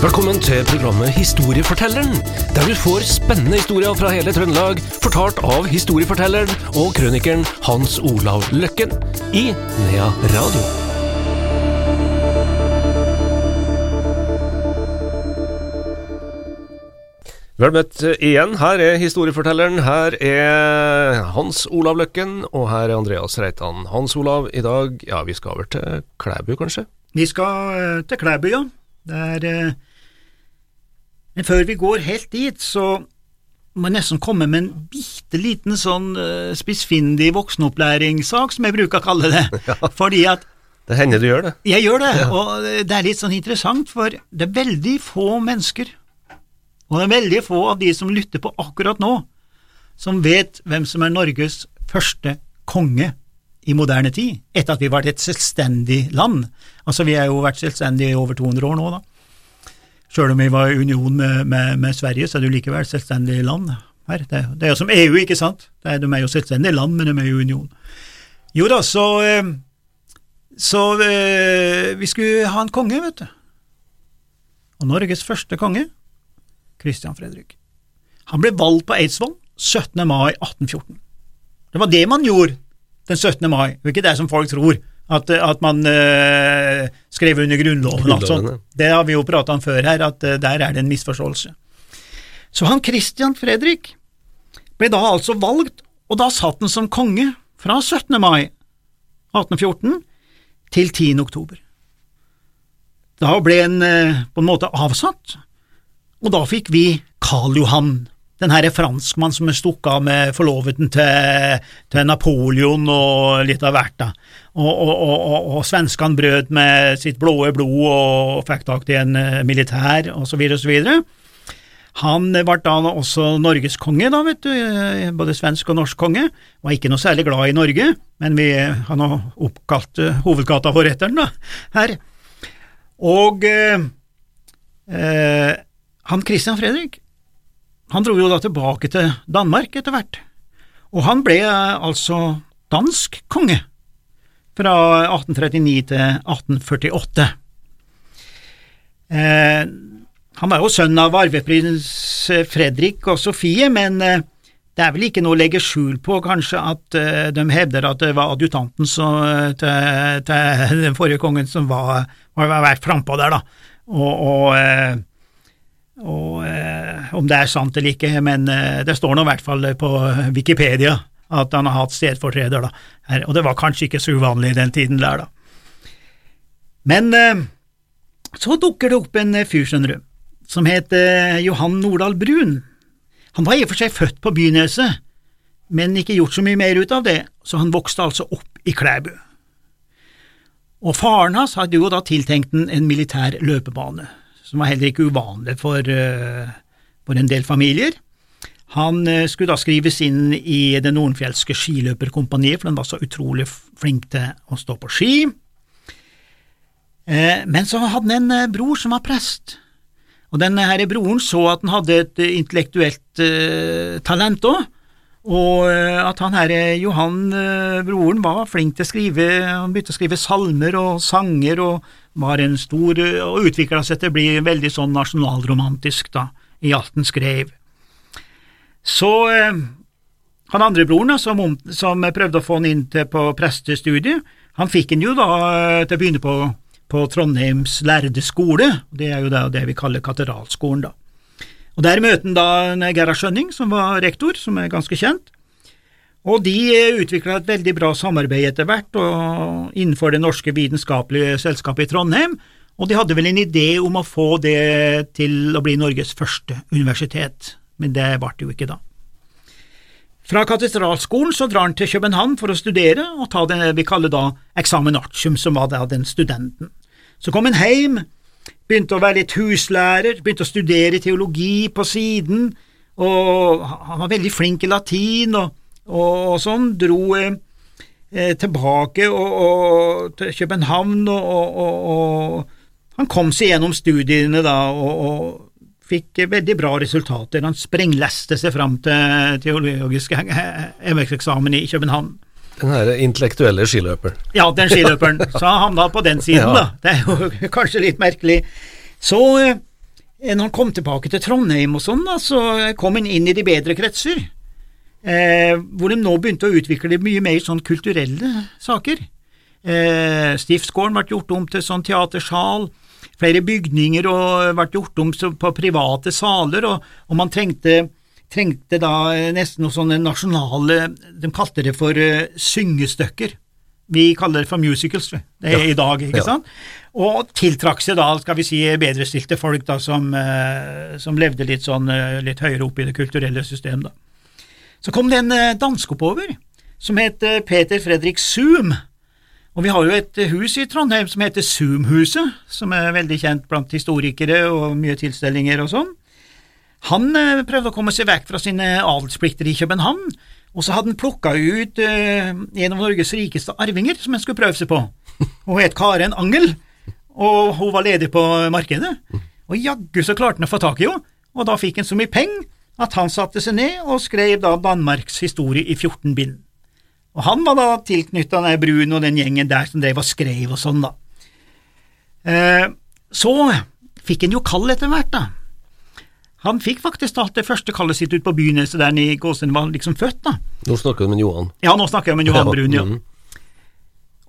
Velkommen til programmet Historiefortelleren, der du får spennende historier fra hele Trøndelag, fortalt av historiefortelleren og krønikeren Hans Olav Løkken i Nea Radio. Vel møtt igjen. Her er historiefortelleren. Her er Hans Olav Løkken, og her er Andreas Reitan. Hans Olav, i dag Ja, vi skal over til Klæbu, kanskje? Vi skal eh, til Klæbu, ja. Det er eh, Men før vi går helt dit, så må jeg nesten komme med en bitte liten sånn uh, spissfindig voksenopplæringssak, som jeg bruker å kalle det. Fordi at Det hender du gjør det. jeg gjør det, og det er litt sånn interessant, for det er veldig få mennesker, og det er veldig få av de som lytter på akkurat nå, som vet hvem som er Norges første konge i moderne tid, etter at vi var et selvstendig land. Altså, vi har jo vært selvstendige i over 200 år nå, da. Selv om vi var i union med, med, med Sverige, så er det jo likevel selvstendig land her. Det, det er jo som EU, ikke sant? Det er, de er jo selvstendige land, men de er jo union. Jo da, så eh, Så eh, vi skulle ha en konge, vet du. Og Norges første konge, Christian Fredrik. Han ble valgt på Eidsvoll 17. mai 1814. Det var det man gjorde den 17. mai, og ikke det som folk tror, at, at man uh, skrev under Grunnloven sånt. Det har vi jo prata om før her, at uh, der er det en misforståelse. Så han Christian Fredrik ble da altså valgt, og da satt han som konge fra 17. mai 1814 til 10. oktober. Da ble han eh, på en måte avsatt, og da fikk vi Karl Johan, den herre franskmannen som er stukket av med forloveden til, til Napoleon og litt av hvert, da. Og, og, og, og, svenskene brøt med sitt blåe blod og fikk tak i en eh, militær, så videre. Han ble da også Norges konge, da, vet du, eh, både svensk og norsk konge. Var ikke noe særlig glad i Norge, men vi, har oppkalt eh, hovedgata vår etter den, da, her. Og eh, han Christian Fredrik, han dro jo da tilbake til Danmark etter hvert, og han ble eh, altså dansk konge fra 1839 til 1848. Eh, han var jo sønn av arveprins Fredrik og Sofie, men eh, det er vel ikke noe å legge skjul på, kanskje, at eh, de hevder at det var adjutanten som, eh, til, til den forrige kongen som var, var, var frampå der, da. Og, og, eh, og eh, om det er sant eller ikke, men eh, det står nå i hvert fall på Wikipedia at han har hatt stedfortreder, da. Her, og det var kanskje ikke så uvanlig i den tiden der, da. Men eh, så dukker det opp en eh, fyr, skjønner du, som heter Johan Nordahl Brun. Han var i og for seg født på Byneset, men ikke gjort så mye mer ut av det, så han vokste altså opp i Klæbu. Og faren hans hadde jo da tiltenkt en, en militær løpebane, som var heller ikke uvanlig for, eh, for en del familier. Han eh, skulle da skrives inn i det Nordenfjelske skiløperkompaniet, for han var så utrolig flink til å stå på ski. Eh, Men så hadde han en bror som var prest, og denne her broren så at han hadde et intellektuelt talent òg, og at han her Johan, broren, var flink til å skrive, han begynte å skrive salmer og sanger, og var en stor, og utvikla seg til å bli veldig sånn nasjonalromantisk, da, i alt han skrev. Så eh, han andre broren, da, som, som prøvde å få han inn til på prestestudiet, han fikk han jo da eh, til å begynne på, på Trondheims lærde skole, det er jo da det vi kaller katedralskolen, da. Og Der møter han da Gerhard Skjønning, som var rektor, som er ganske kjent, og de utvikla et veldig bra samarbeid etter hvert innenfor Det norske vitenskapelige selskapet i Trondheim, og de hadde vel en idé om å få det til å bli Norges første universitet, men det ble det jo ikke da. Fra katedralskolen så drar han til København for å studere og ta det vi kaller da examen artium, som var da den studenten. Så kom han hjem, begynte å være litt huslærer, begynte å studere teologi på siden, og han var veldig flink i latin og, og, og sånn, dro eh, eh, tilbake og, og, til København, og, han kom seg gjennom studiene da, og, fikk veldig bra resultater. Han sprengleste seg fram til teologisk embetseksamen i København. Den her intellektuelle skiløperen. Ja, den skiløperen. Så han havna på den siden, Ja. da. Det er jo kanskje litt merkelig. Så eh, når han kom tilbake til Trondheim og sånn, da, så kom han inn i de bedre kretser, eh, hvor de nå begynte å utvikle mye mer sånn kulturelle saker. Eh, Stiftsgården ble gjort om til sånn teatersal, flere bygninger og ble gjort om på private saler, og, og man trengte, trengte da nesten noen sånne nasjonale De kalte det for uh, syngestykker. Vi kaller det for musicals det er ja. i dag, ikke ja. sant? Og tiltrakk seg da, skal vi si, bedrestilte folk da, som, uh, som levde litt sånn uh, litt høyere opp i det kulturelle systemet. da. Så kom det en danske oppover, som het Peter Fredrik Zoom og vi har jo et hus i Trondheim som heter Zoom-huset, som er veldig kjent blant historikere og mye tilstelninger og sånn. Han eh, prøvde å komme seg vekk fra sine adelsplikter i København, og så hadde han plukka ut en av Norges rikeste arvinger som han skulle prøve seg på. Hun het Karen Angel, og hun var ledig på markedet. Og jaggu så klarte han å få tak i henne, og da fikk han så mye penger at han satte seg ned og skrev da Danmarks historie i 14 bind. Og han var da tilknytta Brun og den gjengen der som drev og skrev og sånn, da. Eh, så fikk han jo kall etter hvert, da. Han fikk faktisk alt det første kallet sitt ut på begynnelsen der i var liksom født, da. Nå snakker du med Johan? Ja, nå snakker jeg med Johan ja, Brun, ja. Mm.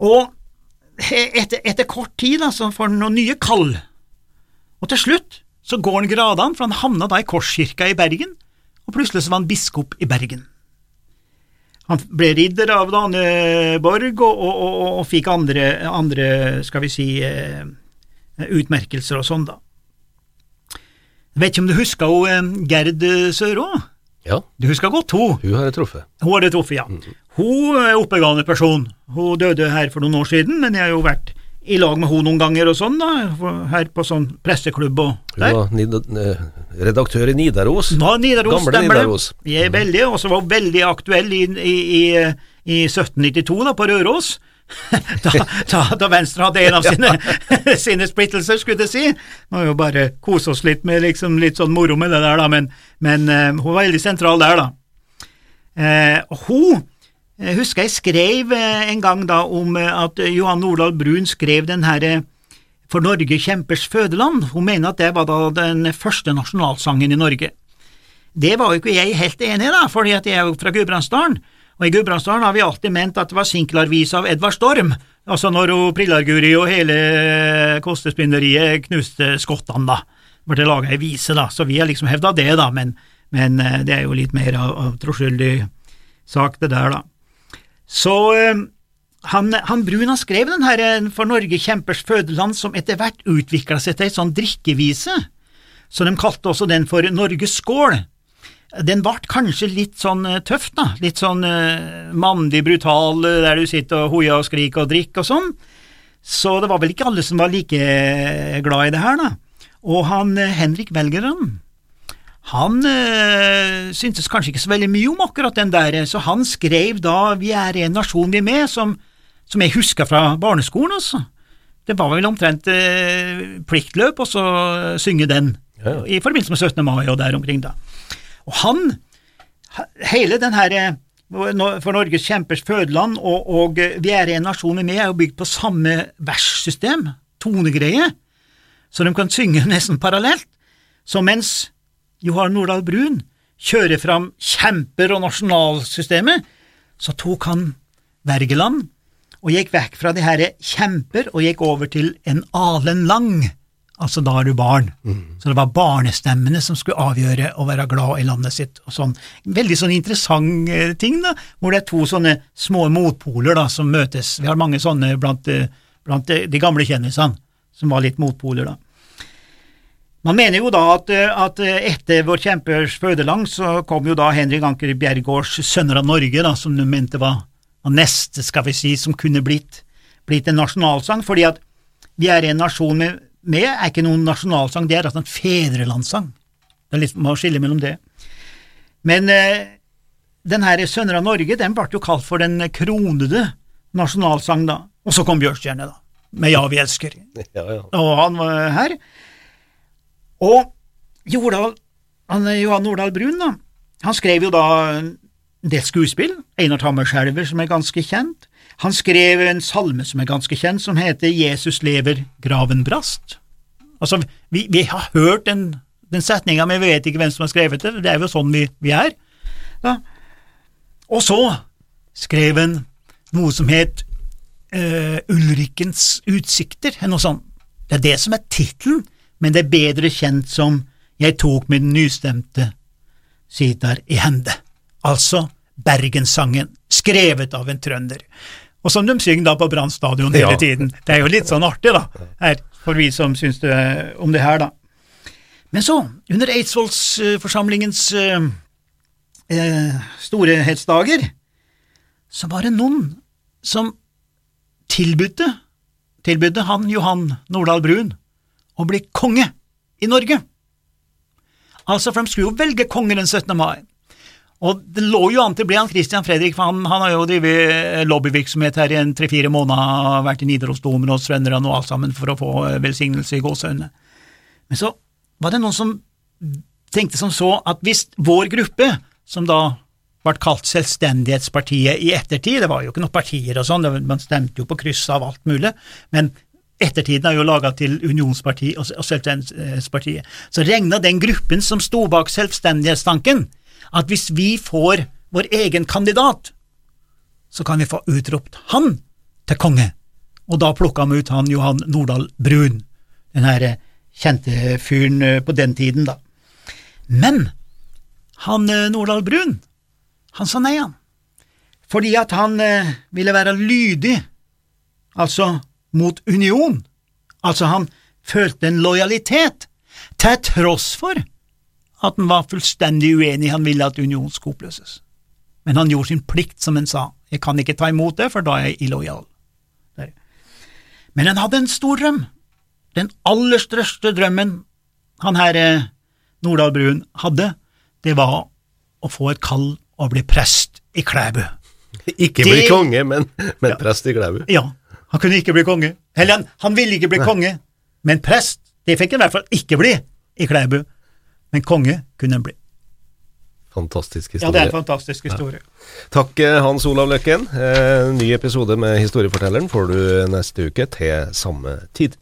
Og etter, etter, kort tid da, så får han noen nye kall, og til slutt så går han gradene, for han havna da i Korskirka i Bergen, og plutselig så var han biskop i Bergen. Han ble ridder av Daneborg og, og, og, og fikk andre, andre, skal vi si, eh, utmerkelser og sånn, da. Jeg vet ikke om du husker hun, eh, Gerd Sørå? Ja. Du husker godt hun? Hun har jeg truffet. Hun har jeg truffet, ja. Mm. Hun er oppegående person. Hun døde her for noen år siden, men jeg har jo vært i lag med henne noen ganger og sånn, da, her på sånn presseklubb og der. Hun var redaktør i Nidaros. Ja, Nidaros, Gamle Nidaros. Jeg er veldig, og så var hun veldig aktuell i, i, i, i 1792, da, på Røros. da, da, da, Venstre hadde en av sine, sine splittelser, skulle jeg si. Må jo bare kose oss litt med liksom, litt sånn moro med det der, da, men, men uh, hun var veldig sentral der, da. Uh, hun jeg husker jeg skrev eh, en gang da om eh, at Johan Nordahl Brun skrev den herre eh, For Norge kjempers fødeland. Hun mener at det var da den første nasjonalsangen i Norge. Det var jo ikke jeg helt enig i, da, fordi jeg er jo fra Gudbrandsdalen, og i Gudbrandsdalen har vi alltid ment at det var sinkelarvisa av Edvard Storm, altså når Prillarguri og hele kostespinneriet knuste skottene, da. Ble det laga ei vise, da, så vi har liksom hevda det, da, men, men, det er jo litt mer av, av troskyldig sak, det der, da. Så eh, han, han Brun skrev den her eh, For Norge kjempers fødeland, som etter hvert utvikla seg til ei sånn drikkevise, så de kalte også den for Norges skål. Den ble kanskje litt sånn uh, tøff, da, litt sånn uh, mandig brutal, der du sitter og hoier og skriker og drikker og sånn, så det var vel ikke alle som var like glad i det her, da. Og han Henrik Welgeran, han øh, syntes kanskje ikke så veldig mye om akkurat den der, så han skrev da Vi er en nasjon, vi er med, som, som jeg husker fra barneskolen, altså. Det var vel omtrent øh, pliktløp så synge den, ja, ja. i forbindelse med 17. mai og der omkring, da. Og han, hele den her For Norges kjempers fødeland og, og Vi er en nasjon, vi er med, er jo bygd på samme verssystem, tonegreie, så de kan synge nesten parallelt. Så mens Johan Nordahl Brun kjøre fram kjemper og nasjonalsystemet, så tok han Wergeland og gikk vekk fra de her kjemper og gikk over til en alen lang, altså da er du barn. Mm. Så det var barnestemmene som skulle avgjøre å være glad i landet sitt. og sånn. Veldig sånn interessant eh, ting, da, hvor det er to sånne små motpoler da, som møtes. Vi har mange sånne blant, eh, blant de gamle kjendisene, som var litt motpoler, da. Man mener jo da at, at etter vår kjempers fødeland så kom jo da Henrik Anker Bjergårds Sønner av Norge, da, som du mente var, var neste, skal vi si, som kunne blitt, blitt en nasjonalsang, fordi at vi er en nasjon med, med er ikke noen nasjonalsang, det er altså en fedrelandssang. Det er litt, må skille mellom det. Men eh, den her Sønner av Norge, den ble jo kalt for den kronede nasjonalsang, da. Og så kom Bjørnstjerne, da, med Ja, vi elsker. Ja, ja. Og han var her. Og Jordal, han, Johan Nordahl Brun, da, han skrev jo da en del skuespill, Einar Tammerskjelver, som er ganske kjent. Han skrev en salme som er ganske kjent, som heter Jesus lever, graven brast. Altså, vi, vi har hørt den, den setninga, men vi vet ikke hvem som har skrevet det. Det er jo sånn vi, vi er. Da. Og så skrev han noe som het uh, Ulrikkens utsikter, eller noe sånt. Det er det som er tittelen, men det er bedre kjent som Jeg tok min nystemte sitar i hende, altså Bergenssangen, skrevet av en trønder. Og som de synger da på Brann stadion hele ja. tiden. Det er jo litt sånn artig, da, her, for vi som syns det, om det her, da. Men så, under Eidsvollsforsamlingens uh, uh, storhetsdager, så var det noen som tilbudte, tilbudte han Johan Nordahl Brun å bli konge i Norge. Altså, for de skulle jo velge konge den 17. mai. Og det lå jo an til å bli han Christian Fredrik, for han, han har jo drevet lobbyvirksomhet her i en tre-fire måneder, vært i Nidarosdomen og Svenderne og alt sammen for å få eh, velsignelse i gåseøynene. Men så var det noen som tenkte som så at hvis vår gruppe, som da ble kalt Selvstendighetspartiet i ettertid, det var jo ikke noen partier og sånn, man stemte jo på kryss av alt mulig, men ettertiden er jo laga til Unionspartiet og Selvstendighetspartiet. Så regna den gruppen som sto bak selvstendighetstanken, at hvis vi får vår egen kandidat, så kan vi få utropt han til konge. Og da plukka vi ut han Johan Nordahl Brun, den her kjente fyren eh, på den tiden, da. Men han eh, Nordahl Brun, han sa nei, han. Fordi at han eh, ville være lydig, altså mot union. Altså, han følte en lojalitet, til tross for at han var fullstendig uenig, han ville at union skulle oppløses. Men han gjorde sin plikt, som han sa, jeg kan ikke ta imot det, for da er jeg illojal. Men han hadde en stor drøm, den aller største drømmen han her eh, Nordahl Brun hadde, det var å få et kall og bli prest i Klæbu. Ikke bli konge, men, men ja, prest i Klæbu. Ja, han kunne ikke bli konge. Eller han, han ville ikke bli Nei. konge, men prest, det fikk han i hvert fall ikke bli i Klæbu. Men konge kunne han bli. Fantastisk historie. Ja, det er en fantastisk historie. Ja. Takk, eh, Hans Olav Løkken. Eh, ny episode med Historiefortelleren får du neste uke til samme tid.